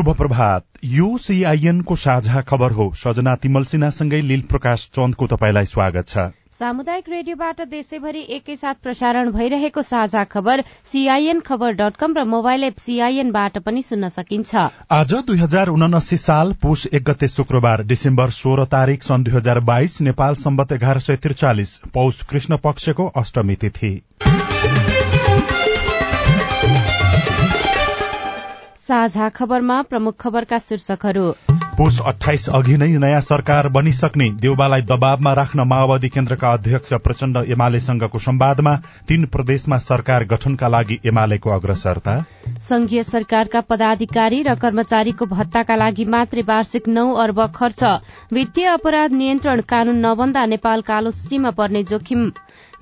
शुभ प्रभात। यो सीआईएनको साझा खबर हो। सजना तिमल सिन्हासँगै लील प्रकाश चन्दको तपाईँलाई स्वागत छ। सामुदायिक रेडियोबाट देशैभरि एकैसाथ प्रसारण भइरहेको साझा खबर सीआईएन खबर डट कम र मोबाइल एप सीआईएनबाट पनि सुन्न सकिन्छ। आज दुई हजार उनासी साल पुष एक गते शुक्रबार डिसेम्बर सोह्र तारीक सन् दुई हजार बाइस नेपाल सम्बत एघार सय त्रिचालिस पौष कृष्ण पक्षको अष्टमी तिथि। साझा खबरमा प्रमुख खबरका शीर्षकहरू। पुष अठाइस अघि नै नयाँ सरकार बनिसक्ने देउबालाई दबावमा राख्न माओवादी केन्द्रका अध्यक्ष प्रचण्ड एमालेसँगको संवादमा तीन प्रदेशमा सरकार गठनका लागि एमालेको अग्रसरता। संघीय सरकारका पदाधिकारी र कर्मचारीको भत्ताका लागि मात्रै वार्षिक नौ अर्ब खर्च। वित्तीय अपराध नियन्त्रण कानून नबन्दा नेपाल कालो सूचीमा पर्ने जोखिम।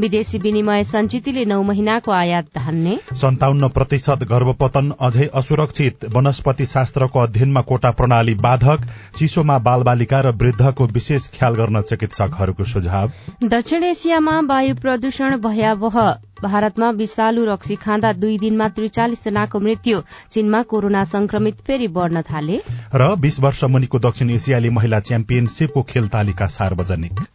विदेशी विनिमय सञ्चितले नौ महिनाको आयात धान्ने। सन्ताउन्न प्रतिशत गर्भपतन अझै असुरक्षित वनस्पति शास्त्रको अध्ययनमा कोटा प्रणाली बाधक चिसोमा बालबालिका र वृद्धको विशेष ख्याल गर्न चिकित्सकहरूको सुझाव। दक्षिण एसियामा वायु प्रदूषण भयावह। भारतमा विषालु रक्सी खाँदा दुई दिनमा त्रिचालिस जनाको मृत्यु। चीनमा कोरोना संक्रमित फेरि बढ़न थाले। र बीस वर्ष मुनिको दक्षिण एसियाली महिला च्याम्पियनशीपको खेल तालिका सार्वजनिक।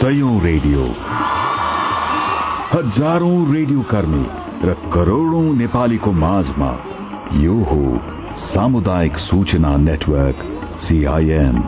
सयौं रेडियो। हजारौं रेडियो कर्मी र करोड़ौं नेपालीको माझमा यो हो सामुदायिक सूचना नेटवर्क सीआईएन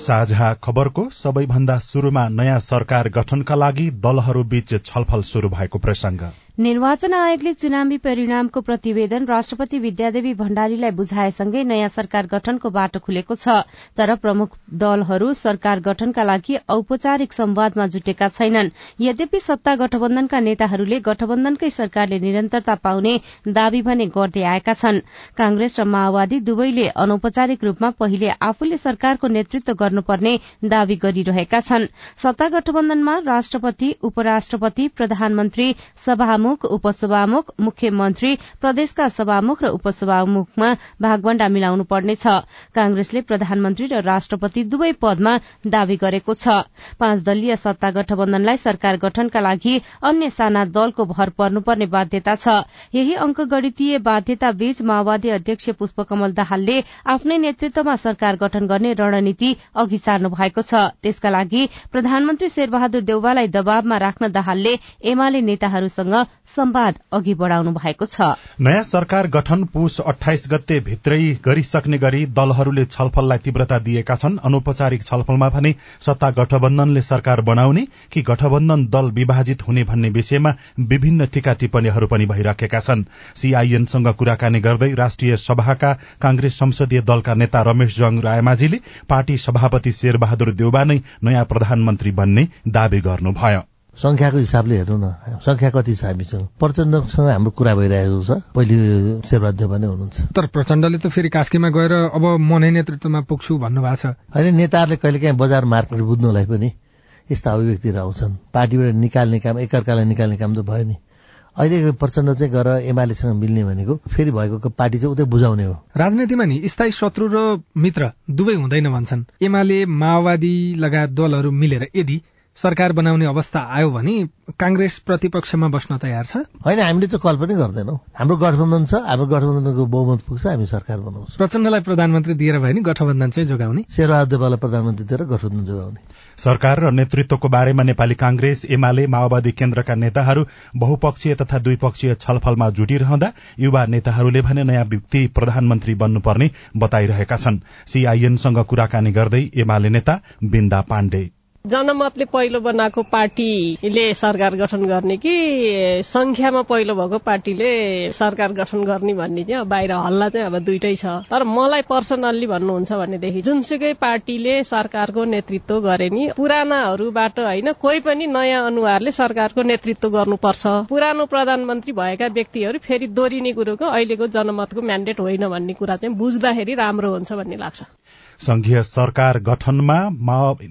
साझा खबरको सबैभन्दा शुरूमा नयाँ सरकार गठनका लागि दलहरू बीच छलफल शुरू भएको प्रसंग निर्वाचन आयोगले चुनावी परिणामको प्रतिवेदन राष्ट्रपति विद्यादेवी भण्डारीलाई बुझाएसँगै नयाँ सरकार गठनको बाटो खुलेको छ तर प्रमुख दलहरू सरकार गठनका लागि औपचारिक संवादमा जुटेका छैनन्। यद्यपि सत्ता गठबन्धनका नेताहरूले गठबन्धनकै सरकारले निरन्तरता पाउने दावी भने गर्दै आएका छन्। कांग्रेस र माओवादी दुवैले अनौपचारिक रूपमा पहिले आफूले सरकारको नेतृत्व गर्नुपर्ने दावी गरिरहेका छन्। सत्ता गठबन्धनमा राष्ट्रपति उपराष्ट्रपति प्रधानमन्त्री सभामुख सभामुख उपसभामुख मुख्यमन्त्री प्रदेशका सभामुख र उपसभामुखमा भागवण्डा मिलाउनु पर्नेछ कांग्रेसले प्रधानमन्त्री र राष्ट्रपति दुवै पदमा दावी गरेको छ। पाँच दलीय सत्ता गठबन्धनलाई सरकार गठनका लागि अन्य साना दलको भर पर्नुपर्ने बाध्यता छ। यही अंक गणितीय बाध्यता बीच माओवादी अध्यक्ष पुष्पकमल दाहालले आफ्नै नेतृत्वमा सरकार गठन गर्ने रणनीति अघि सार्नु भएको छ। त्यसका लागि प्रधानमन्त्री शेरबहादुर देउवालाई दबावमा राख्न दाहालले एमाले नेताहरूसँग संवाद अघि बढ़ाउनु भएको छ। नयाँ सरकार गठन पुष अठाइस गते भित्रै गरिसक्ने गरी दलहरूले छलफललाई तीव्रता दिएका छन्। अनौपचारिक छलफलमा भने सत्ता गठबन्धनले सरकार बनाउने कि गठबन्धन दल विभाजित हुने भन्ने विषयमा विभिन्न टीका टिप्पणीहरू पनि भइराखेका छन्। सीआईएनसँग कुराकानी गर्दै राष्ट्रिय सभाका कांग्रेस संसदीय दलका नेता रमेश जङ रायमाझीले पार्टी सभापति शेरबहादुर देउबा नै नयाँ प्रधानमन्त्री बन्ने दावी गर्नुभयो। संख्याको हिसाबले हेर्नु न संख्या कति छ हामीसँग प्रचण्डसँग हाम्रो कुरा भइरहेको छ। पहिले शेरबहादुर पनि हुनुहुन्छ। तर प्रचण्डले त फेरि कास्कीमा गएर अब म नै नेतृत्वमा पुग्छु भन्नुभएको छ। होइन नेताहरूले कहिले काहीँ बजार मार्केट बुझ्नुलाई पनि यस्ता अभिव्यक्तिहरू आउँछन्। पार्टीबाट निकाल्ने काम एकअर्कालाई निकाल्ने काम त भयो नि। अहिले प्रचण्ड चाहिँ गएर एमालेसँग मिल्ने भनेको फेरि भएको पार्टी चाहिँ उतै बुझाउने हो। राजनीतिमा नि स्थायी शत्रु र मित्र दुवै हुँदैन भन्छन्। एमाले माओवादी लगायत दलहरू मिलेर यदि सरकार बनाउने अवस्था आयो भने कांग्रेस प्रतिपक्षमा बस्न तयार छ। होइन हामीले कल पनि गर्दैनौ। हाम्रो गठबन्धन छ हाम्रो गठबन्धनको बहुमत पुग्छ हामी सरकार बनाउँछौँ। प्रचण्डलाई प्रधानमन्त्री दिएर भयो नि गठबन्धन चाहिँ जोगाउने। शेरबहादुर देवालाई प्रधानमन्त्री दिएर गठबन्धन जोगाउने। सरकार र नेतृत्वको बारेमा नेपाली कांग्रेस एमाले माओवादी केन्द्रका नेताहरू बहुपक्षीय तथा द्विपक्षीय छलफलमा जुटिरहँदा युवा नेताहरूले भने नयाँ व्यक्ति प्रधानमन्त्री बन्नुपर्ने बताइरहेका छन्। सीआईएनसँग कुराकानी गर्दै एमाले नेता बिन्दा पाण्डे। जनमतले पहिलो बनाएको पार्टीले सरकार गठन गर्ने कि संख्यामा पहिलो भएको पार्टीले सरकार गठन गर्ने भन्ने चाहिँ बाहिर हल्ला चाहिँ अब दुइटै छ। तर मलाई पर्सनल्ली भन्नुहुन्छ भनेदेखि जुनसुकै पार्टीले सरकारको नेतृत्व गरे नि पुरानाहरूबाट होइन कोही पनि नयाँ अनुहारले सरकारको नेतृत्व गर्नुपर्छ। पुरानो प्रधानमन्त्री भएका व्यक्तिहरू फेरि दोहोरिने कुरोको अहिलेको जनमतको म्यान्डेट होइन भन्ने कुरा चाहिँ बुझ्दाखेरि राम्रो हुन्छ भन्ने लाग्छ। संघीय सरकार गठनमा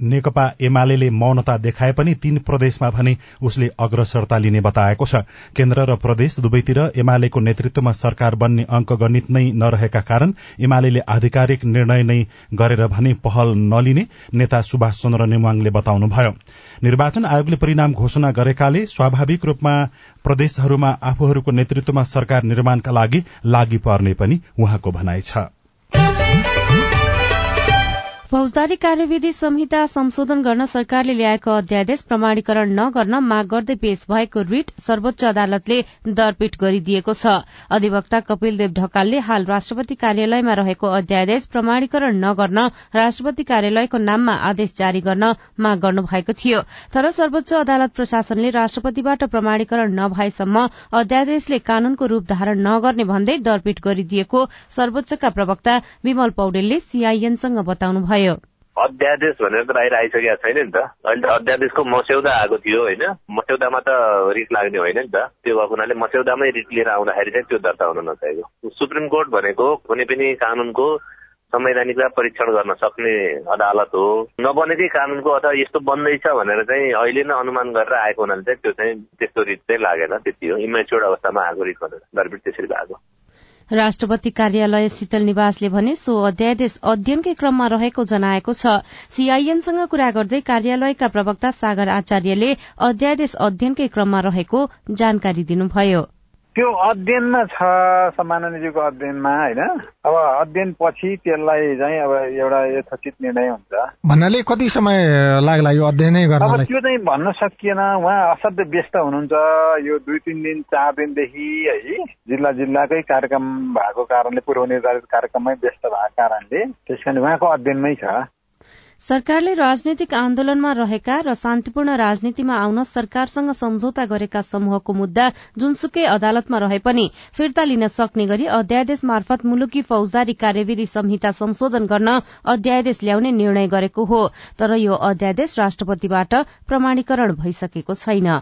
नेकपा एमाले मौनता देखाए पनि तीन प्रदेशमा भने उसले अग्रसरता लिने बताएको छ। केन्द्र र प्रदेश दुवैतिर एमालेको नेतृत्वमा सरकार बन्ने अंक गणित नै नरहेका कारण एमाले आधिकारिक निर्णय नै गरेर भने पहल नलिने नेता सुभाष चन्द्र नेवाङले बताउनुभयो। निर्वाचन आयोगले परिणाम घोषणा गरेकाले स्वाभाविक रूपमा प्रदेशहरूमा आफूहरूको नेतृत्वमा सरकार निर्माणका लागि लागि पर्ने पनि उहाँको भनाइ छ। फौजदारी कार्यविधि संहिता संशोधन गर्न सरकारले ल्याएको अध्यादेश प्रमाणीकरण नगर्न माग गर्दै पेश भएको रिट सर्वोच्च अदालतले दरपीट गरिदिएको छ। अधिवक्ता कपिल देव ढकालले हाल राष्ट्रपति कार्यालयमा रहेको अध्यादेश प्रमाणीकरण नगर्न राष्ट्रपति कार्यालयको नाममा आदेश जारी गर्न माग गर्नु भएको थियो। तर सर्वोच्च अदालत प्रशासनले राष्ट्रपतिबाट प्रमाणीकरण नभएसम्म अध्यादेशले कानूनको रूप धारण नगर्ने भन्दै दरपीट गरिदिएको सर्वोच्चका प्रवक्ता विमल पौडेलले सीआईएनसँग बताउनुभयो। भयो। अध्यादेश भनेर त बाहिर आइसकेको छैन नि त। अहिले त अध्यादेशको मस्यौदा आएको थियो होइन। मस्यौदामा त रिट लाग्ने होइन नि त। त्यो भएको हुनाले मस्यौदामै रिट लिएर आउँदाखेरि चाहिँ त्यो दर्ता हुन नचाहेको सुप्रिम कोर्ट भनेको कुनै पनि कानूनको संवैधानिकता परीक्षण गर्न सक्ने अदालत हो। नबनेकै कानूनको अथवा यस्तो बन्दैछ भनेर चाहिँ अहिले नै अनुमान गरेर आएको हुनाले चाहिँ त्यो चाहिँ त्यस्तो रिट चाहिँ लागेन त्यति हो। इमेच्योर्ड अवस्थामा आएको रिट भनेर। दरबिट त्यसरी भएको राष्ट्रपति कार्यालय शीतल निवासले भने सो अध्यादेश अध्ययनकै क्रममा रहेको जनाएको छ। सीआईएनसँग कुरा गर्दै कार्यालयका प्रवक्ता सागर आचार्यले अध्यादेश अध्ययनकै क्रममा रहेको जानकारी दिनुभयो। त्यो अध्ययनमा छ सम्माननीयजीको अध्ययनमा होइन? अब अध्ययन पछि त्यसलाई चाहिँ अब एउटा यथोचित निर्णय हुन्छ। भन्नाले कति समय लाग्ला यो अध्ययनै गर्न अब त्यो चाहिँ भन्न सकिएन। उहाँ असाध्य व्यस्त हुनुहुन्छ। यो दुई तिन दिन चार दिनदेखि है जिल्ला जिल्लाकै कार्यक्रम भएको कारणले पूर्व निर्धारित कार्यक्रममै व्यस्त भएको कारणले त्यस कारण उहाँको अध्ययनमै छ। सरकारले राजनैतिक आन्दोलनमा रहेका र शान्तिपूर्ण राजनीतिमा आउन सरकारसँग सम्झौता गरेका समूहको मुद्दा जुनसुकै अदालतमा रहे पनि फिर्ता लिन सक्ने गरी अध्यादेश मार्फत मुलुकी फौजदारी कार्यविधि संहिता संशोधन गर्न अध्यादेश ल्याउने निर्णय गरेको हो। तर यो अध्यादेश राष्ट्रपतिबाट प्रमाणीकरण भइसकेको छैन।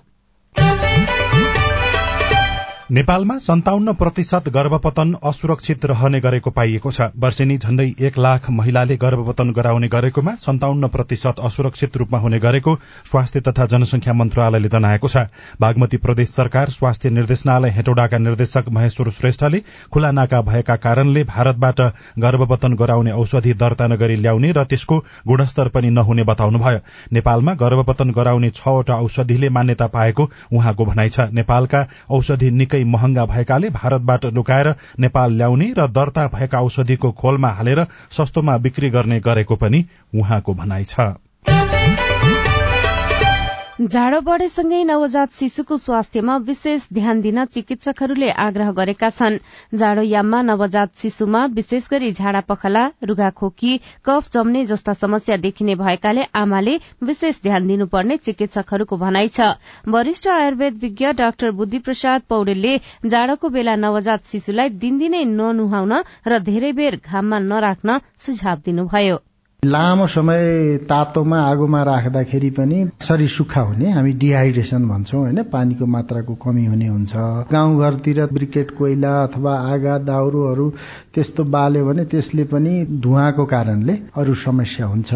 नेपालमा सन्ताउन्न प्रतिशत गर्भपतन असुरक्षित रहने गरेको पाइएको छ। वर्षेनी झण्डै एक लाख महिलाले गर्भपतन गराउने गरेकोमा सन्ताउन्न प्रतिशत असुरक्षित रूपमा हुने गरेको स्वास्थ्य तथा जनसंख्या मन्त्रालयले जनाएको छ। बागमती प्रदेश सरकार स्वास्थ्य निर्देशनालय हेटौडाका निर्देशक महेश्वर श्रेष्ठले खुला नाका भएका कारणले भारतबाट गर्भपतन गराउने औषधि दर्ता नगरी ल्याउने र त्यसको गुणस्तर पनि नहुने बताउनुभयो। नेपालमा गर्भपतन गराउने छवटा औषधिले मान्यता पाएको उहाँको भनाइ छ। नेपालका औषधि निकै महँगा भएकाले भारतबाट लुकाएर नेपाल ल्याउने र दर्ता भएका औषधिको खोलमा हालेर सस्तोमा बिक्री गर्ने गरेको पनि उहाँको भनाइ छ। जाडो बढेसँगै नवजात शिशुको स्वास्थ्यमा विशेष ध्यान दिन चिकित्सकहरूले आग्रह गरेका छन्। जाडो याममा नवजात शिशुमा विशेष गरी झाडा पखला रुगाखोकी कफ जम्ने जस्ता समस्या देखिने भएकाले आमाले विशेष ध्यान दिनुपर्ने चिकित्सकहरूको भनाइ छ। वरिष्ठ आयुर्वेद विज्ञ डाक्टर बुद्धि प्रसाद पौडेलले जाडोको बेला नवजात शिशुलाई दिनदिनै ननुहाउन र धेरै बेर घाममा नराख्न सुझाव दिनुभयो। लामो समय तातोमा आगोमा राख्दाखेरि पनि शरीर सुक्खा हुने हामी डिहाइड्रेसन भन्छौँ होइन? पानीको मात्राको कमी हुने हुन्छ। गाउँघरतिर ब्रिकेट कोइला अथवा आगा दाउरोहरू त्यस्तो बाल्यो भने त्यसले पनि धुवाको कारणले अरू समस्या हुन्छ।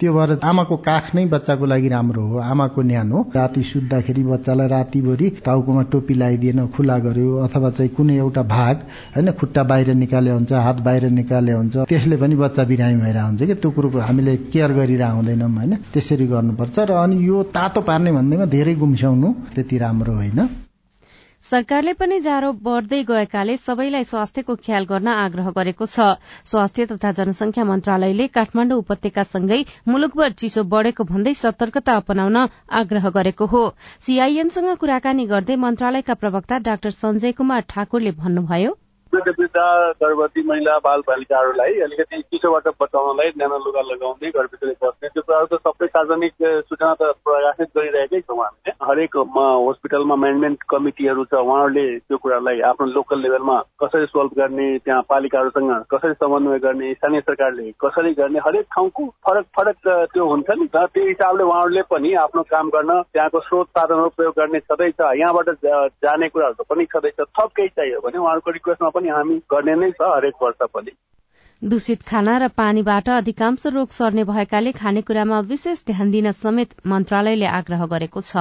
त्यो भएर आमाको काख नै बच्चाको लागि राम्रो हो। आमाको न्यान हो। राति सुत्दाखेरि बच्चालाई रातिभरि टाउकोमा टोपी लगाइदिएन खुला गर्यो अथवा चाहिँ कुनै एउटा भाग होइन? खुट्टा बाहिर निकाले हुन्छ हात बाहिर निकाले हुन्छ। त्यसले पनि बच्चा बिरामी भएर हुन्छ कि? त्यो कुरो हामीले केयर गरेर हुँदैनौँ होइन? त्यसरी गर्नुपर्छ र अनि यो तातो पार्ने भन्दैमा धेरै गुम्स्याउनु त्यति राम्रो होइन। सरकारले पनि जाडो बढ़दै गएकाले सबैलाई स्वास्थ्यको ख्याल गर्न आग्रह गरेको छ। स्वास्थ्य तथा जनसंख्या मन्त्रालयले काठमाण्डु उपत्यकासँगै मुलुकभर चिसो बढ़ेको भन्दै सतर्कता अपनाउन आग्रह गरेको हो। सीआईएनसँग कुराकानी गर्दै मन्त्रालयका प्रवक्ता डाक्टर संजय कुमार ठाकुरले भन्नुभयो वृद्ध वृद्ध गर्भवती महिला बाल बालिकाहरूलाई अलिकति चिसोबाट बचाउनलाई न्यानो लुगा लगाउने घरभित्रै बस्ने त्यो कुराहरू त सबै सार्वजनिक सूचना त प्रकाशित गरिरहेकै छौँ हामीले। हरेक हस्पिटलमा म्यानेजमेन्ट कमिटीहरू छ उहाँहरूले त्यो कुरालाई आफ्नो लोकल लेभलमा कसरी सोल्भ गर्ने त्यहाँ पालिकाहरूसँग कसरी समन्वय गर्ने स्थानीय सरकारले कसरी गर्ने हरेक ठाउँको फरक फरक त्यो हुन्छ नि। त त्यो हिसाबले उहाँहरूले पनि आफ्नो काम गर्न त्यहाँको स्रोत साधनहरू प्रयोग गर्ने छँदैछ। यहाँबाट जाने कुराहरू पनि छँदैछ। थप केही चाहियो भने उहाँहरूको रिक्वेस्टमा पनि हामी गर्ने नै छ हरेक वर्ष पनि। दूषित खाना र पानीबाट अधिकांश रोग सर्ने भएकाले खानेकुरामा विशेष ध्यान दिन समेत मन्त्रालयले आग्रह गरेको छ।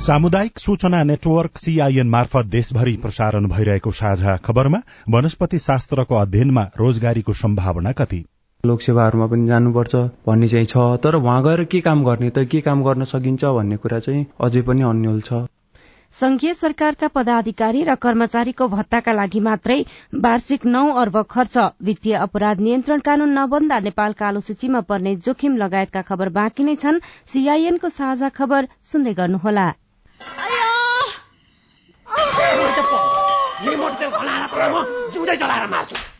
सामुदायिक सूचना नेटवर्क सीआईएन मार्फत देशभरि प्रसारण भइरहेको साझा खबरमा वनस्पति शास्त्रको अध्ययनमा रोजगारीको सम्भावना कति? लोकसेवाहरूमा पनि जानुपर्छ भन्ने चाहिँ छ। तर उहाँ गएर के काम गर्ने त? के काम गर्न सकिन्छ भन्ने कुरा चाहिँ अझै पनि अन्यल छ। संघीय सरकारका पदाधिकारी र कर्मचारीको भत्ताका लागि मात्रै वार्षिक नौ अर्ब खर्च वित्तीय अपराध नियन्त्रण कानून नबन्दा नेपाल कालो सूचीमा पर्ने जोखिम लगायतका खबर बाँकी नै छन्। सीआईएनको साझा खबर सुन्दै गर्नुहोला।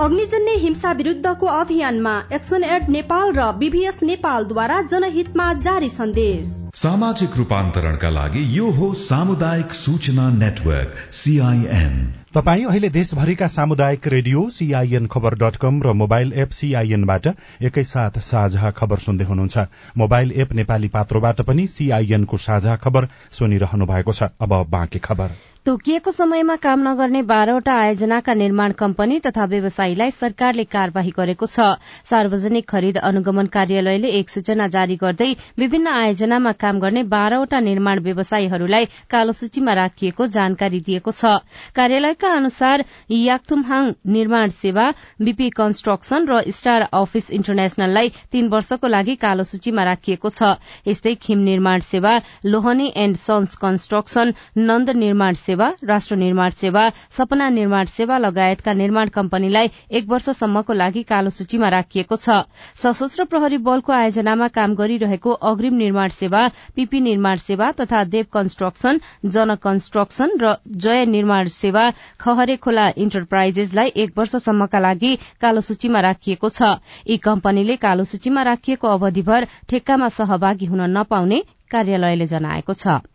अग्निजन्य हिंसा विरुद्धको अभियानमा एक्सन एड नेपाल र बीभीएस नेपालद्वारा जनहितमा जारी सन्देश। सामाजिक रूपान्तरणका लागि यो हो सामुदायिक सूचना नेटवर्क सीआईएन तपाई अहिले देशभरिका सामुदायिक रेडियो सीआईएन खबर डट कम र मोबाइल एप सीआईएनबाट एकैसाथ साझा खबर सुन्दै हुनुहुन्छ। मोबाइल एप नेपाली पात्रोबाट पनि सीआईएनको साझा खबर सुनिरहनु भएको छ। अब बाँकी खबर। तोकिएको समयमा काम नगर्ने बाह्रवटा आयोजनाका निर्माण कम्पनी तथा व्यवसायीलाई सरकारले कार्यवाही गरेको छ। सार्वजनिक खरिद अनुगमन कार्यालयले एक सूचना जारी गर्दै विभिन्न आयोजनामा काम गर्ने बाह्रवटा निर्माण व्यवसायीहरूलाई कालो सूचीमा राखिएको जानकारी दिएको छ। कार्यालयका अनुसार याक्थुमहाङ निर्माण सेवा बीपी कन्स्ट्रक्सन र स्टार अफिस इन्टरनेशनललाई तीन वर्षको लागि कालो सूचीमा राखिएको छ। यस्तै खिम निर्माण सेवा Lohani and sons construction Nanda निर्माण सेवा राष्ट्र निर्माण सेवा सपना निर्माण सेवा लगायतका निर्माण कम्पनीलाई एक वर्षसम्मको लागि कालो सूचीमा राखिएको छ। सशस्त्र प्रहरी बलको आयोजनामा काम गरिरहेको अग्रिम निर्माण सेवा पीपी निर्माण सेवा तथा देव कन्स्ट्रक्सन जन कन्स्ट्रक्सन र जय निर्माण सेवा खहरे खोला इन्टरप्राइजेसलाई एक वर्षसम्मका लागि कालो सूचीमा राखिएको छ। यी कम्पनीले कालो सूचीमा राखिएको अवधिभर ठेक्कामा सहभागी हुन नपाउने कार्यालयले जनाएको छ।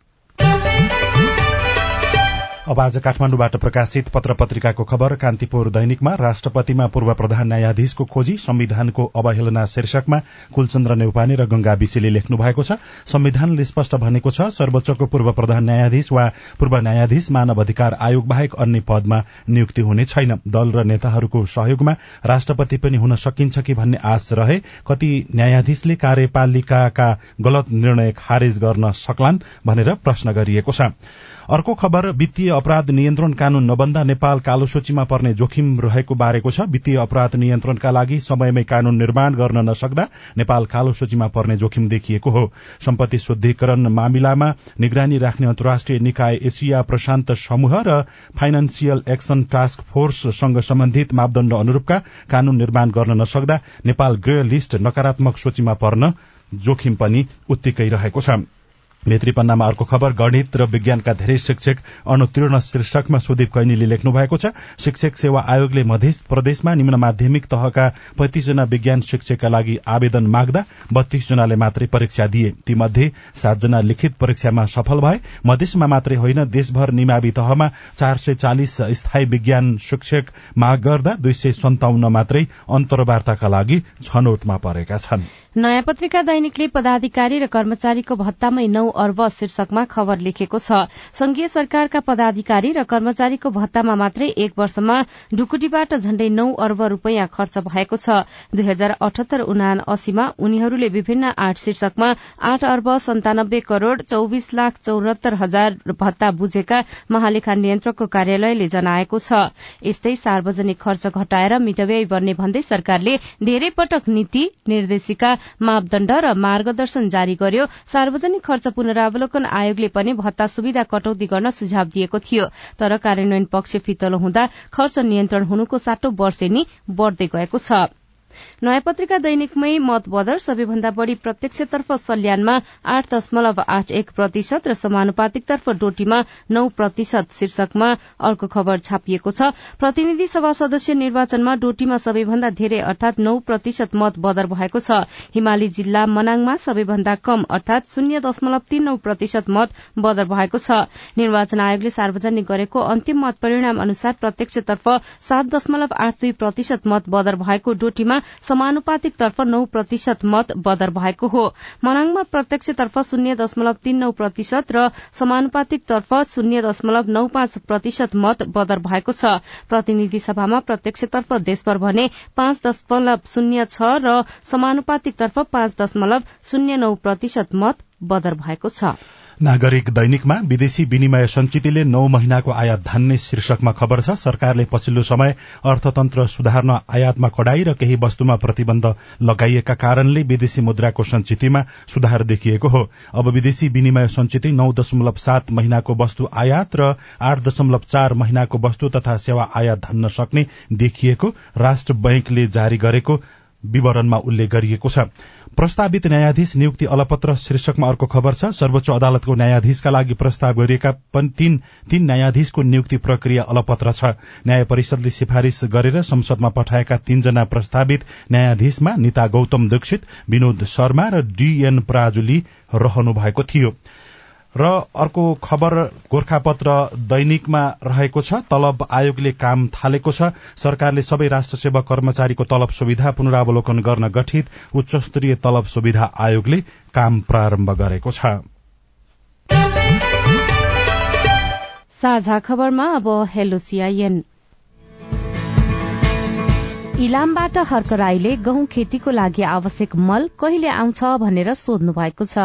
अब आज काठमाण्डुबाट प्रकाशित पत्र पत्रिकाको खबर कान्तिपुर दैनिकमा राष्ट्रपतिमा पूर्व प्रधान न्यायाधीशको खोजी संविधानको अवहेलना शीर्षकमा कुलचन्द्र नेउपाने र गंगा विशीले लेख्नु भएको छ। संविधानले स्पष्ट भनेको छ सर्वोच्चको पूर्व प्रधान न्यायाधीश वा पूर्व न्यायाधीश मानव अधिकार आयोग बाहेक अन्य पदमा नियुक्ति हुने छैन। दल र नेताहरूको सहयोगमा राष्ट्रपति पनि हुन सकिन्छ कि भन्ने आश रहे। कति न्यायाधीशले कार्यपालिकाका गलत निर्णय खारेज गर्न सक्लान् भनेर प्रश्न गरिएको छ। अर्को खबर वित्तीय अपराध नियन्त्रण कानून नबन्दा नेपाल कालो सूचीमा पर्ने जोखिम रहेको बारेको छ। वित्तीय अपराध नियन्त्रणका लागि समयमै कानून निर्माण गर्न नसक्दा नेपाल कालो सूचीमा पर्ने जोखिम देखिएको हो। सम्पत्ति शुद्धिकरण मामिलामा निगरानी राख्ने अन्तर्राष्ट्रिय निकाय एसिया प्रशान्त समूह र फाइनेन्सियल एक्सन टास्क फोर्ससँग सम्बन्धित मापदण्ड अनुरूपका कानून निर्माण गर्न नसक्दा नेपाल ग्रे लिस्ट नकारात्मक सूचीमा पर्न जोखिम पनि उत्तिकै रहेको छ। भित्री पन्नामा अर्को खबर गणित र विज्ञानका धेरै शिक्षक अनुतीर्ण शीर्षकमा सुदीप कैनीले लेख्नु भएको छ शिक्षक सेवा आयोगले मध्य प्रदेशमा निम्न माध्यमिक तहका पैंतिसजना विज्ञान शिक्षकका लागि आवेदन माग्दा बत्तीस जनाले मात्रै परीक्षा दिए। तीमध्ये सातजना लिखित परीक्षामा सफल भए। मधेसमा मात्रै होइन देशभर निमावि तहमा चार सय चालिस स्थायी विज्ञान शिक्षक माग गर्दा दुई सय सन्ताउन्न मात्रै अन्तर्वार्ताका लागि छनौटमा परेका छन्। नयाँ पत्रिका दैनिकले पदाधिकारी र कर्मचारीको भत्तामै नौ अर्ब शीर्षकमा खबर लेखेको छ। संघीय सरकारका पदाधिकारी र कर्मचारीको भत्तामा मात्रै एक वर्षमा ढुकुटीबाट झण्डै नौ अर्ब रूपियाँ खर्च भएको छ। दुई हजार अठहत्तर उना अस्सीमा उनीहरूले विभिन्न आठ शीर्षकमा आठ अर्ब सन्तानब्बे करोड़ चौविस लाख चौरात्तर हजार भत्ता बुझेका महालेखा नियन्त्रकको कार्यालयले जनाएको छ। यस्तै सार्वजनिक खर्च घटाएर मितव्यय बन्ने भन्दै सरकारले धेरै पटक नीति निर्देशिका मापदण्ड र मार्गदर्शन जारी गर्यो। सार्वजनिक खर्च पुनरावलोकन आयोगले पनि भत्ता सुविधा कटौती गर्न सुझाव दिएको थियो। तर कार्यान्वयन पक्ष फितलो हुँदा खर्च नियन्त्रण हुनुको साटो वर्षे नि बढ़दै गएको छ। नयाँ पत्रिका दैनिकमै मत बदर सबैभन्दा बढ़ी प्रत्यक्षतर्फ सल्यानमा आठ दशमलव आठ एक प्रतिशत र समानुपातिकतर्फ डोटीमा नौ प्रतिशत शीर्षकमा अर्को खबर छापिएको छ। प्रतिनिधि सभा सदस्य निर्वाचनमा डोटीमा सबैभन्दा धेरै अर्थात नौ प्रतिशत मत बदर भएको छ। हिमाली जिल्ला मनाङमा सबैभन्दा कम अर्थात शून्य दशमलव तीन नौ प्रतिशत मत बदर भएको छ। निर्वाचन आयोगले सार्वजनिक गरेको अन्तिम मत परिणाम अनुसार प्रत्यक्षतर्फ सात दशमलव आठ दुई प्रतिशत मत बदर भएको डोटीमा समानुपातिकतर्फ नौ प्रतिशत मत बदर भएको हो। मनाङमा प्रत्यक्षतर्फ शून्य दशमलव तीन नौ प्रतिशत र समानुपातिकतर्फ शून्य दशमलव नौ पाँच प्रतिशत मत बदर भएको छ। प्रतिनिधि सभामा प्रत्यक्षतर्फ देशभर भने पाँच दशमलव शून्य छ र समानुपातिकतर्फ पाँच दशमलव शून्य नौ प्रतिशत मत बदर भएको छ। नागरिक दैनिकमा विदेशी विनिमय संचितिले नौ महिनाको आयात धान्ने शीर्षकमा खबर छ। सरकारले पछिल्लो समय अर्थतन्त्र सुधार्न आयातमा कडाई र केही वस्तुमा प्रतिबन्ध लगाइएका कारणले विदेशी मुद्राको संचितिमा सुधार देखिएको हो। अब विदेशी विनिमय संचिति नौ दशमलव सात महिनाको वस्तु आयात र आठ दशमलव चार महिनाको वस्तु तथा सेवा आयात धान्न सक्ने देखिएको राष्ट्र बैंकले जारी गरेको विवरणमा उल्लेख गरिएको छ। प्रस्तावित न्यायाधीश नियुक्ति अलपत्र शीर्षकमा अर्को खबर छ। सर्वोच्च अदालतको न्यायाधीशका लागि प्रस्ताव गरिएका तीन तीन न्यायाधीशको नियुक्ति प्रक्रिया अलपत्र छ। न्याय परिषदले सिफारिश गरेर संसदमा पठाएका तीनजना प्रस्तावित न्यायाधीशमा निता गौतम दीक्षित विनोद शर्मा र डीएन पराजुली रहनु भएको थियो। र अर्को खबर गोर्खापत्र दैनिकमा रहेको छ। तलब आयोगले काम थालेको छ। सरकारले सबै राष्ट्र सेवा कर्मचारीको तलब सुविधा पुनरावलोकन गर्न गठित उच्च स्तरीय तलब सुविधा आयोगले काम प्रारम्भ गरेको छ। अब इलामबाट हर्क राईले गहुँ खेतीको लागि आवश्यक मल कहिले आउँछ भनेर सोध्नु भएको छ।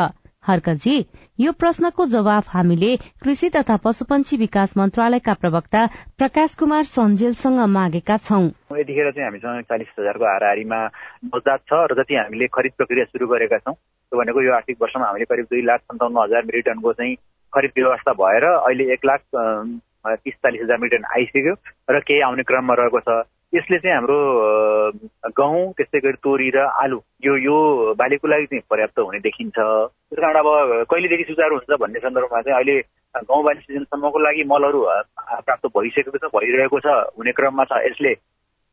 हर्कजी यो प्रश्नको जवाफ हामीले कृषि तथा पशुपन्छी विकास मन्त्रालयका प्रवक्ता प्रकाश कुमार सञ्जेलसँग मागेका छौं। यतिखेर चाहिँ हामीसँग चालिस हजारको हाराहारीमा नवजात छ र जति हामीले खरिद प्रक्रिया सुरु गरेका छौँ त्यो भनेको यो आर्थिक वर्षमा हामीले करिब दुई लाख सन्ताउन्न हजार मेट्रिक चाहिँ खरिद व्यवस्था भएर अहिले एक लाख तिस चालिस हजार मेट्रिक आइसक्यो र केही आउने क्रममा रहेको छ। यसले चाहिँ हाम्रो गहुँ त्यस्तै गरी तोरी र आलु यो यो बालीको लागि चाहिँ पर्याप्त हुने देखिन्छ। त्यस कारण अब कहिलेदेखि सुचारू हुन्छ भन्ने सन्दर्भमा चाहिँ अहिले गाउँ बाली सिजनसम्मको लागि मलहरू प्राप्त भइसकेको छ भइरहेको छ हुने क्रममा छ। यसले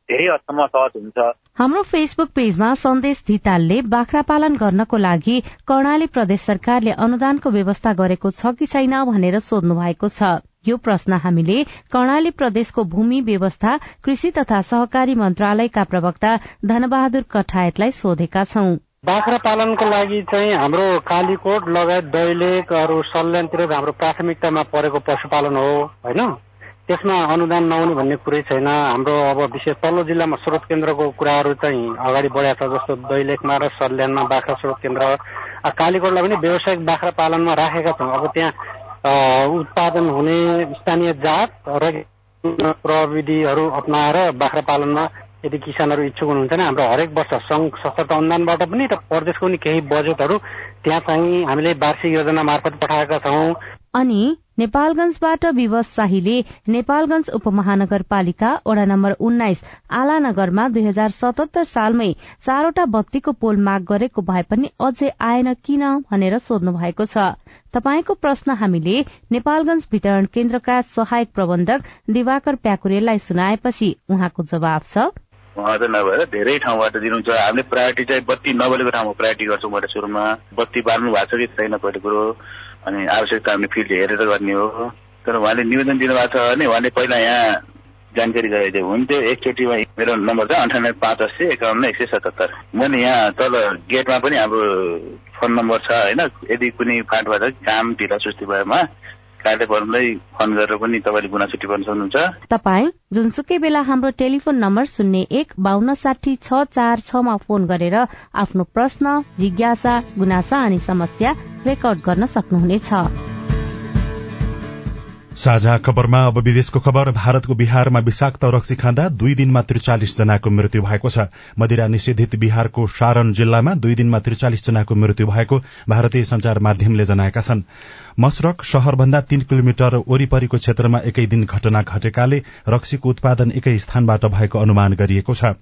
धेरै हदसम्म सहज हुन्छ। हाम्रो फेसबुक पेजमा सन्देश धितालले बाख्रा पालन गर्नको लागि कर्णाली प्रदेश सरकारले अनुदानको व्यवस्था गरेको छ कि छैन भनेर सोध्नु भएको छ। यो प्रश्न हामीले कर्णाली प्रदेशको भूमि व्यवस्था कृषि तथा सहकारी मन्त्रालयका प्रवक्ता धनबहादुर कठायतलाई सोधेका छौं। बाख्रा पालनको लागि चाहिँ हाम्रो कालीकोट लगायत दैलेकहरू सल्यानतिर हाम्रो प्राथमिकतामा परेको पशुपालन हो होइन? त्यसमा अनुदान नहुने भन्ने कुरै छैन। हाम्रो अब विशेष तल्लो जिल्लामा स्रोत केन्द्रको कुराहरू चाहिँ अगाडि बढाएको छ जस्तो दैलेखमा र सल्यानमा बाख्रा स्रोत केन्द्र। कालीकोटलाई पनि व्यावसायिक बाख्रा पालनमा राखेका छौँ। अब त्यहाँ उत्पादन हुने स्थानीय जात र प्रविधिहरू अप्नाएर बाख्रा पालनमा यदि किसानहरू इच्छुक हुनुहुन्छ भने हाम्रो हरेक वर्ष सङ्घ संस्था अनुदानबाट पनि र प्रदेशको पनि केही बजेटहरू त्यहाँ चाहिँ हामीले वार्षिक योजना मार्फत पठाएका छौँ। अनि नेपालगंजबाट विवश शाहीले नेपालगंज उपमहानगरपालिका वडा नम्बर उन्नाइस आलानगरमा दुई हजार सतहत्तर सालमै चारवटा बत्तीको पोल माग गरेको भए पनि अझै आएन किन भनेर सोध्नु भएको छ। तपाईँको प्रश्न हामीले नेपालगंज वितरण केन्द्रका सहायक प्रबन्धक दिवाकर प्याकुरेललाई सुनाएपछि उहाँको जवाब छ। उहाँ नभएर धेरै ठाउँबाट दिनुहुन्छ। हामीले प्रायोरिटी चाहिँ बत्ती नबलेको ठाउँमा प्रायोरिटी गर्छौँ मैले सुरुमा बत्ती बाल्नु भएको छ कि छैन पहिलो कुरो। अनि आवश्यकता हामीले फिल्ड हेरेर गर्ने हो। तर उहाँले निवेदन दिनुभएको छ भने उहाँले पहिला यहाँ जानकारी गराइदियो। हुन्थ्यो एकचोटिमा मेरो नम्बर छ अन्ठानब्बे पाँच अस्सी एकाउन्न एक सय सतहत्तर। मैले यहाँ तल गेटमा पनि हाम्रो फोन नम्बर छ होइन? यदि कुनै फाँटबाट काम ढिला सुस्ती भएमा कार्यक्रमलाई फोन गरेर पनि तपाईँले गुनासो सक्नुहुन्छ। तपाईँ जुनसुकै बेला हाम्रो टेलिफोन नम्बर शून्य एक बान्न साठी छ चार छमा फोन गरेर आफ्नो प्रश्न जिज्ञासा गुनासा अनि समस्या रेकर्ड गर्न सक्नुहुनेछ। साझा खबरमा अब विदेशको खबर। भारतको बिहारमा विषाक्त रक्सी खाँदा दुई दिनमा त्रिचालिस जनाको मृत्यु भएको छ। मदिरा निषेधित बिहारको सारण जिल्लामा दुई दिनमा त्रिचालिस जनाको मृत्यु भएको भारतीय संचार माध्यमले जनाएका छन्। मसरक शहरभन्दा तीन किलोमिटर वरिपरिको क्षेत्रमा एकै दिन घटना घटेकाले रक्सीको उत्पादन एकै स्थानबाट भएको अनुमान गरिएको छ।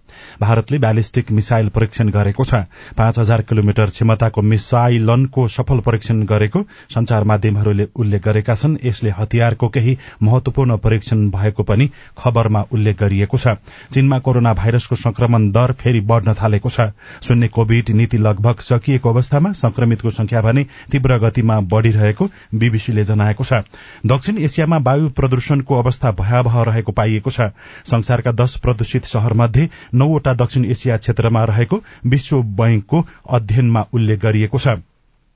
भारतले ब्यालिस्टिक मिसाइल परीक्षण गरेको छ। पाँच हजार किलोमिटर क्षमताको मिसाइलनको सफल परीक्षण गरेको संचार माध्यमहरूले उल्लेख गरेका छन्। यसले हतियारको केही महत्वपूर्ण परीक्षण भएको पनि खबरमा उल्लेख गरिएको छ। चीनमा कोरोना भाइरसको संक्रमण दर फेरि बढ़न थालेको छ। शून्य कोविड नीति लगभग सकिएको अवस्थामा संक्रमितको संख्या भने तीव्र गतिमा बढ़िरहेको बीबीसीले जनाएको छ। दक्षिण एसियामा वायु प्रदूषणको अवस्था भयावह रहेको पाइएको छ। संसारका दश प्रदूषित शहर मध्ये नौवटा दक्षिण एसिया क्षेत्रमा रहेको विश्व बैंकको अध्ययनमा उल्लेख गरिएको छ।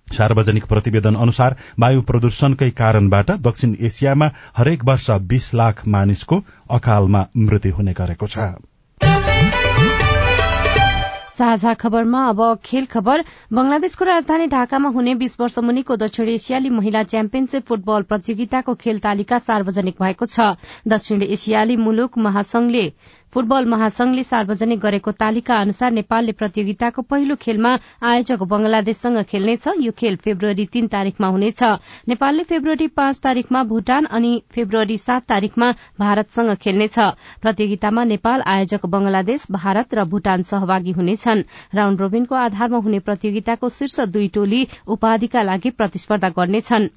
सार्वजनिक प्रतिवेदन अनुसार वायु प्रदूषणकै कारणबाट दक्षिण एसियामा हरेक वर्ष बीस लाख मानिसको अकालमा मृत्यु हुने गरेको छ। साझा खबरमा अब खेल खबर। बंगलादेशको राजधानी ढाकामा हुने बीस वर्ष मुनिको दक्षिण एसियाली महिला च्याम्पियनशीप फुटबल प्रतियोगिताको खेल तालिका सार्वजनिक भएको छ। दक्षिण एसियाली मुलुक महासंघले फुटबल महासंघले सार्वजनिक गरेको तालिका अनुसार नेपालले प्रतियोगिताको पहिलो खेलमा आयोजक बंगलादेशसँग खेल्नेछ। यो खेल फेब्रुअरी तीन तारीकमा हुनेछ। नेपालले फेब्रुअरी पाँच तारीकमा भूटान अनि फेब्रुअरी सात तारीकमा भारतसँग खेल्नेछ। प्रतियोगितामा नेपाल आयोजक बंगलादेश भारत र भूटान सहभागी हुनेछन्। राउण्ड रोबिनको आधारमा हुने प्रतियोगिताको शीर्ष दुई टोली उपाधिका लागि प्रतिस्पर्धा गर्नेछन्।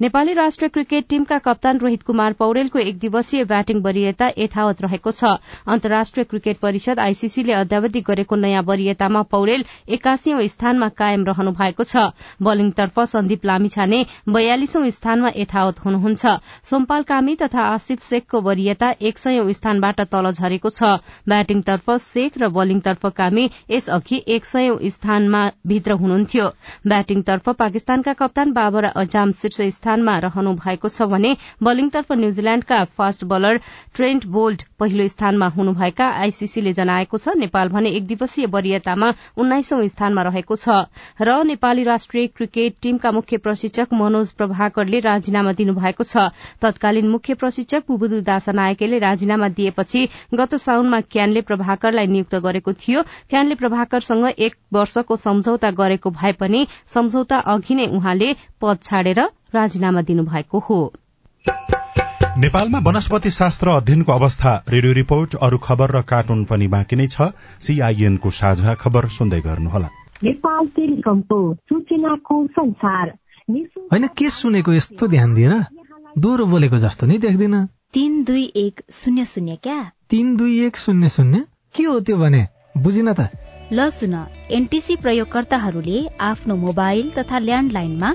नेपाली राष्ट्रिय क्रिकेट टीमका कप्तान रोहित कुमार पौडेलको एक दिवसीय ब्याटिङ वरियता यथावत रहेको छ। अन्तर्राष्ट्रिय क्रिकेट परिषद आईसीसीले अद्यावधि गरेको नयाँ वरियतामा पौडेल एकासीौं स्थानमा कायम रहनु भएको छ। बलिङतर्फ सन्दीप लामिछाने बयालिसौं स्थानमा यथावत हुनुहुन्छ। सोमपाल कामी तथा आसिफ शेखको वरियता एक सयौं स्थानबाट तल झरेको छ। ब्याटिङतर्फ शेख र बलिङतर्फ कामी यसअघि एक सयौं स्थानमा भित्र हुनुहुन्थ्यो। ब्याटिङतर्फ पाकिस्तानका कप्तान बाबर अजाम शीर्ष स्थानमा रहनु भएको छ भने बलिङतर्फ न्यूजील्याण्डका फास्ट बलर ट्रेन्ट बोल्ट पहिलो स्थानमा हुनुभएका आईसीसीले जनाएको छ। नेपाल भने एक दिवसीय वरियतामा उन्नाइसौं स्थानमा रहेको छ। र नेपाली राष्ट्रिय क्रिकेट टीमका मुख्य प्रशिक्षक मनोज प्रभाकरले राजीनामा दिनुभएको छ। तत्कालीन मुख्य प्रशिक्षक बुबुदु दासा नायकेले राजीनामा दिएपछि गत साउनमा क्यानले प्रभाकरलाई नियुक्त गरेको थियो। क्यानले प्रभाकरसँग एक वर्षको सम्झौता गरेको भए पनि सम्झौता अघि नै उहाँले पद छाडेर राजीनामा दिनुभएको हो। नेपालमा वनस्पति शास्त्र अध्ययनको अवस्था रेडियो रिपोर्ट अरू खबर र कार्टुन पनि बाँकी नै छ। सीआईएनको साझा खबर सुन्दै गर्नुहोला। होइन के सुनेको यस्तो ध्यान दिएर दोहोरो बोलेको जस्तो नि देख्दिन। तिन दुई एक शून्य शून्य क्या? तिन दुई एक शून्य शून्य? के हो त्यो भने? बुझिन त। ल सुन एनटिसी प्रयोगकर्ताहरूले आफ्नो मोबाइल तथा ल्यान्डलाइनमा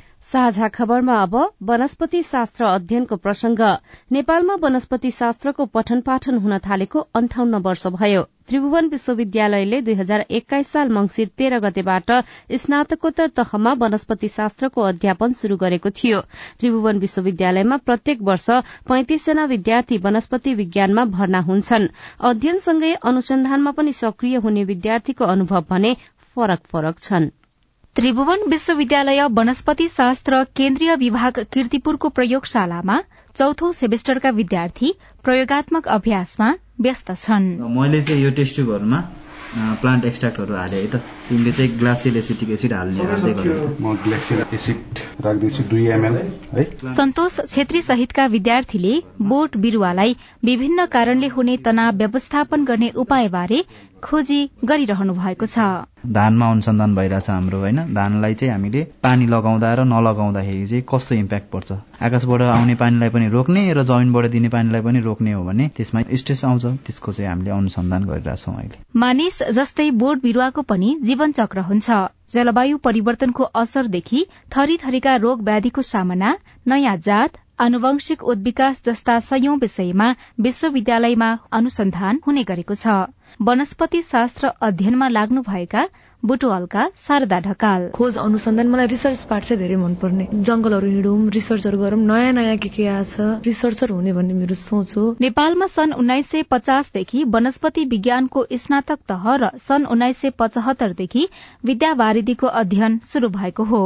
साझा खबरमा अब वनस्पति शास्त्र अध्ययनको प्रसंग। नेपालमा वनस्पति शास्त्रको पठन पाठन हुन थालेको अन्ठाउन्न वर्ष भयो। त्रिभुवन विश्वविद्यालयले दुई हजार एक्काइस साल मंगिर तेह्र गतेबाट स्नातकोत्तर तहमा वनस्पति शास्त्रको अध्यापन शुरू गरेको थियो। त्रिभुवन विश्वविद्यालयमा प्रत्येक वर्ष पैंतिसजना विद्यार्थी वनस्पति विज्ञानमा भर्ना हुन्छन्। अध्ययनसँगै अनुसन्धानमा पनि सक्रिय हुने विद्यार्थीको अनुभव भने फरक फरक छन्। त्रिभुवन विश्वविद्यालय वनस्पति शास्त्र केन्द्रीय विभाग किर्तिपुरको प्रयोगशालामा चौथो सेमेस्टरका विद्यार्थी प्रयोगात्मक अभ्यासमा व्यस्त छन्। मैले चाहिँ यो टेस्ट ट्युबहरूमा प्लान्ट एक्सट्राक्टहरू हाले। है त तिमीले चाहिँ ग्लासियल एसिटिक एसिड हाल्ने हाल्दै म ग्लासियल एसिड राख्दैछु दुई एमएल है। सन्तोष छेत्री सहितका विद्यार्थीले बोट बिरूवालाई विभिन्न कारणले हुने तनाव व्यवस्थापन गर्ने उपायबारे खोजी गरिरहनु भएको छ। धानमा अनुसन्धान भइरहेछ हाम्रो होइन? धानलाई चाहिँ हामीले पानी लगाउँदा र नलगाउँदाखेरि चाहिँ कस्तो इम्प्याक्ट पर्छ? आकाशबाट आउने पानीलाई पनि रोक्ने र जमिनबाट दिने पानीलाई पनि रोक्ने हो भने त्यसमा स्ट्रेस आउँछ। त्यसको चाहिँ हामीले अनुसन्धान गरिरहेछौँ अहिले। मानिस जस्तै बोट बिरूवाको पनि जीवन चक्र हुन्छ। जलवायु परिवर्तनको असरदेखि थरी थरीका रोग व्याधिको सामना नयाँ जात आनुवंशिक उद्विकास जस्ता सयौं विषयमा विश्वविद्यालयमा अनुसन्धान हुने गरेको छ। वनस्पति शास्त्र अध्ययनमा लाग्नुभएका बुटुवालका शारदा ढकाल। खोज अनुसन्धान मलाई रिसर्च पार्ट चाहिँ धेरै मनपर्ने। जंगलहरू हिँडौँ रिसर्चहरू गरौँ नयाँ नयाँ के के आछ रिसर्चर हुने भन्ने मेरो सोच हो। नेपालमा सन् उन्नाइस सय पचासदेखि वनस्पति विज्ञानको स्नातक तह र सन् उन्नाइस सय पचहत्तरदेखि विद्यावारिधीको अध्ययन शुरू भएको हो।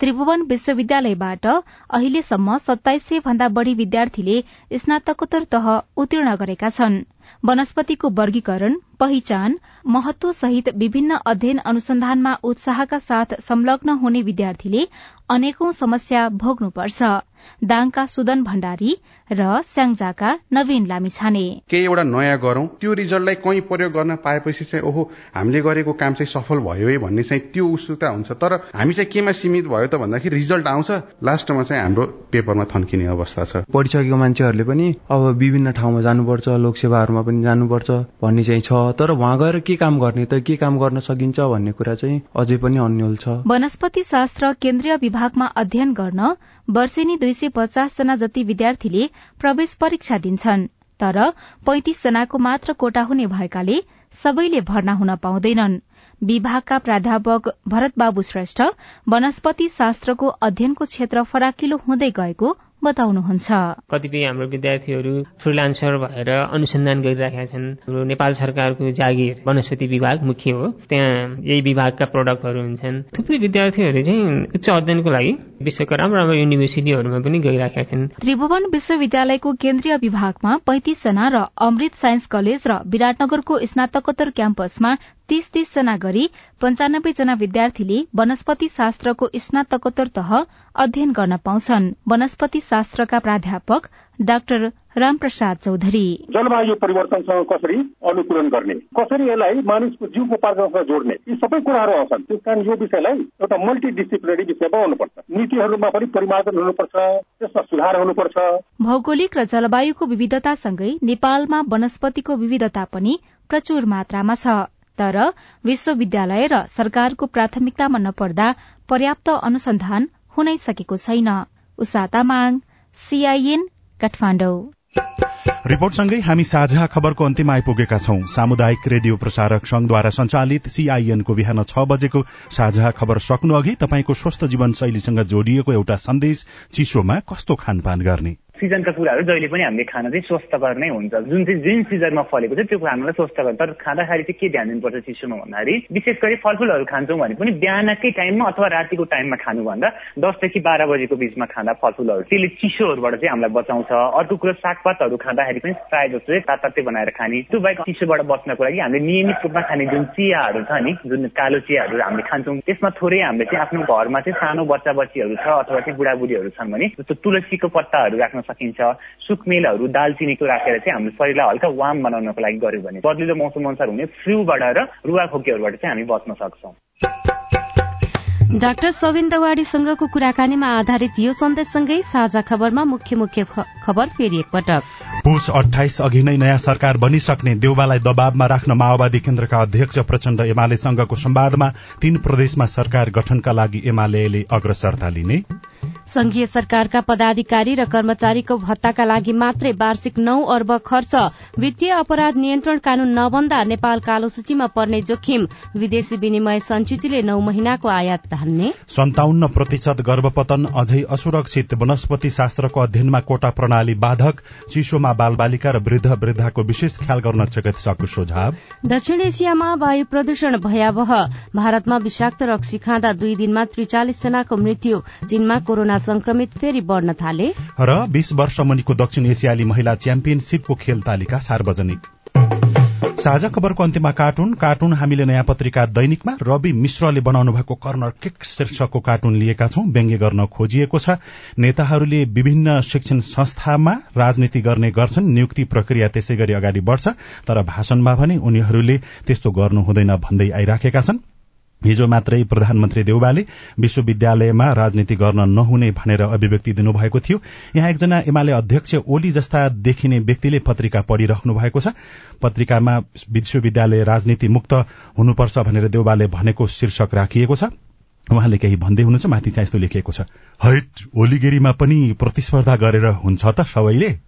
त्रिभुवन विश्वविद्यालयबाट अहिलेसम्म सत्ताइस सय भन्दा बढ़ी विद्यार्थीले स्नातकोत्तर तह उत्तीर्ण गरेका छन्। वनस्पतिको वर्गीकरण पहिचान महत्व सहित विभिन्न अध्ययन अनुसन्धानमा उत्साहका साथ संलग्न हुने विद्यार्थीले अनेकौं समस्या भोग्नुपर्छ। दाङका सुदन भण्डारी र स्याङ्जाका नवीन लामिछाने केही एउटा नयाँ गरौं। त्यो रिजल्टलाई कहीँ प्रयोग गर्न पाएपछि चाहिँ ओहो हामीले गरेको काम चाहिँ सफल भयो है भन्ने चाहिँ त्यो उत्सुकता हुन्छ। तर हामी चाहिँ केमा सीमित भयो त भन्दाखेरि रिजल्ट आउँछ। लास्टमा चाहिँ हाम्रो पेपरमा थन्किने अवस्था छ। पढिसकेको मान्छेहरूले पनि अब विभिन्न ठाउँमा जानुपर्छ लोकसेवाहरूमा पनि जानुपर्छ भन्ने चाहिँ छ। तर उहाँ गएर के काम गर्ने त के काम गर्न सकिन्छ भन्ने कुरा चाहिँ अझै पनि अन्यल छ। वनस्पति शास्त्र केन्द्रीय विभागमा अध्ययन गर्न वर्षेनी दुई सय पचास जना जति विद्यार्थीले प्रवेश परीक्षा दिन्छन् तर पैंतिस जनाको मात्र कोटा हुने भएकाले सबैले भर्ना हुन पाउँदैनन्। विभागका प्राध्यापक भरतबाबु श्रेष्ठ वनस्पति शास्त्रको अध्ययनको क्षेत्र फराकिलो हुँदै गएको बताउनुहुन्छ। कतिपय हाम्रो विद्यार्थीहरू फ्रिलान्सर भएर अनुसन्धान गरिरहेका छन्। हाम्रो नेपाल सरकारको जागिर वनस्पति विभाग मुख्य हो। त्यहाँ यही विभागका प्रडक्टहरू हुन्छन्। थुप्रै विद्यार्थीहरू चाहिँ उच्च अध्ययनको लागि विश्वका राम्रो राम्रो युनिभर्सिटीहरूमा पनि गइरहेका छन्। त्रिभुवन विश्वविद्यालयको केन्द्रीय विभागमा पैंतिस जना र अमृत साइन्स कलेज र विराटनगरको स्नातकोत्तर क्याम्पसमा तीस तीस जना गरी पञ्चानब्बे जना विद्यार्थीले वनस्पति शास्त्रको स्नातकोत्तर तह अध्ययन गर्न पाउँछन्। वनस्पति शास्त्रका प्राध्यापक डाक्टर रामप्रसाद चौधरी। जलवायु परिवर्तनसँग कसरी अनुकूलन गर्ने कसरी यसलाई मानिसको जीवको पार्कसँग जोड्ने यी सबै कुराहरू आउँछन्। त्यस कारण यो विषयलाई एउटा मल्टिडिसिप्लिनरी विषयमा हुनुपर्छ नीतिहरूमा पनि परिमार्जन हुनुपर्छ त्यसमा सुधार हुनुपर्छ। भौगोलिक र जलवायुको विविधतासँगै नेपालमा वनस्पतिको विविधता पनि प्रचुर मात्रामा छ। तर विश्वविद्यालय र सरकारको प्राथमिकतामा नपर्दा पर्याप्त अनुसन्धान हुनै सकेको छैन। उषा तामाङ सीआईएन काठमाडौँ। रिपोर्टसँगै हामी साझा खबरको अन्तिम आइपुगेका छौं। सामुदायिक रेडियो प्रसारक संघद्वारा संचालित सीआईएनको बिहान छ बजेको साझा खबर सक्नु अघि तपाईँको स्वस्थ जीवन शैलीसँग जोडिएको एउटा सन्देश चिसोमा कस्तो खानपान गर्ने? सिजनका कुराहरू जहिले पनि हामीले खाना चाहिँ स्वस्थकर नै हुन्छ। जुन चाहिँ जुन सिजनमा फलेको छ त्यो खानालाई स्वस्थकर तर खाँदाखेरि चाहिँ के ध्यान दिनुपर्छ चिसोमा भन्दाखेरि विशेष गरी फलफुलहरू खान्छौँ भने पनि बिहानकै टाइममा अथवा रातिको टाइममा खानुभन्दा दसदेखि बाह्र बजेको बिचमा खाँदा फलफुलहरू त्यसले चिसोहरूबाट चाहिँ हामीलाई बचाउँछ। अर्को कुरो सागपातहरू खाँदाखेरि पनि प्रायः जस्तो चाहिँ तातातै बनाएर खाने। त्यो बाहेक चिसोबाट बच्नको लागि हामीले नियमित रूपमा खाने जुन चियाहरू छ नि जुन कालो चियाहरू हामीले खान्छौँ त्यसमा थोरै हामीले चाहिँ आफ्नो घरमा चाहिँ सानो बच्चा बच्चीहरू छ अथवा चाहिँ बुढाबुढीहरू छन् भने जस्तो तुलसीको पत्ताहरू राख्न सकिन्छ। सुकमेलहरू दालचिनीको राखेर चाहिँ हाम्रो शरीरलाई हल्का वार्म बनाउनको लागि गर्यो भने बदलिलो मौसम अनुसार हुने फ्लूबाट र रुवाखोकीहरूबाट चाहिँ हामी बच्न सक्छौँ। डाक्टर सविन दवाडीसँगको कुराकानीमा आधारित यो सन्देशसँगै साझा खबरमा मुख्य मुख्य खबर फेरि एकपटक। पुष अठाइस अघि नै नयाँ सरकार बनिसक्ने देउबालाई दबावमा राख्न माओवादी केन्द्रका अध्यक्ष प्रचण्ड एमालेसँगको संवादमा तीन प्रदेशमा सरकार गठनका लागि एमाले अग्रसरता लिने। संघीय सरकारका पदाधिकारी र कर्मचारीको भत्ताका लागि मात्रै वार्षिक नौ अर्ब खर्च वित्तीय अपराध नियन्त्रण कानून नबन्दा नेपाल कालो सूचीमा पर्ने जोखिम विदेशी विनिमय संचितले नौ महिनाको आयात धान्ने सन्ताउन्न प्रतिशत गर्भपतन अझै असुरक्षित वनस्पति शास्त्रको अध्ययनमा कोटा प्रणाली बाधक चिसोमा बालबालिका र वृद्ध वृद्धाको विशेष ख्याल गर्न चिकित्सकको सुझाव। दक्षिण एसियामा वायु प्रदूषण भयावह भारतमा विषाक्त रक्सी खाँदा दुई दिनमा त्रिचालिस जनाको मृत्यु चीनमा कोरोना संक्रमित फेरि बढ़न थाले। र बीस वर्ष मुनिको दक्षिण एसियाली महिला च्याम्पियनशीपको खेल तालिका सार्वजनिक। साझा खबरको अन्त्यमा कार्टुन। कार्टुन हामीले नयाँ पत्रिका दैनिकमा रवि मिश्रले बनाउनु भएको कर्नर किक शीर्षकको कार्टुन लिएका छौं। व्यङ्ग्य गर्न खोजिएको छ। नेताहरूले विभिन्न शिक्षण संस्थामा राजनीति गर्ने गर्छन्। नियुक्ति प्रक्रिया त्यसै गरी अगाडि बढ़छ। तर भाषणमा भने उनीहरूले त्यस्तो गर्नु हुँदैन भन्दै आइराखेका छन्। हिजो मात्रै प्रधानमन्त्री देउबाले विश्वविद्यालयमा राजनीति गर्न नहुने भनेर अभिव्यक्ति दिनुभएको थियो। यहाँ एकजना एमाले अध्यक्ष ओली जस्ता देखिने व्यक्तिले पत्रिका पढ़िराख्नु भएको छ। पत्रिकामा विश्वविद्यालय राजनीति मुक्त हुनुपर्छ भनेर देउबाले भनेको शीर्षक राखिएको छ। उहाँले केही भन्दै हुनुहुन्छ माथि चाहिँ यस्तो लेखिएको छ। हैट ओलीगिरीमा पनि प्रतिस्पर्धा गरेर हुन्छ त सबैले?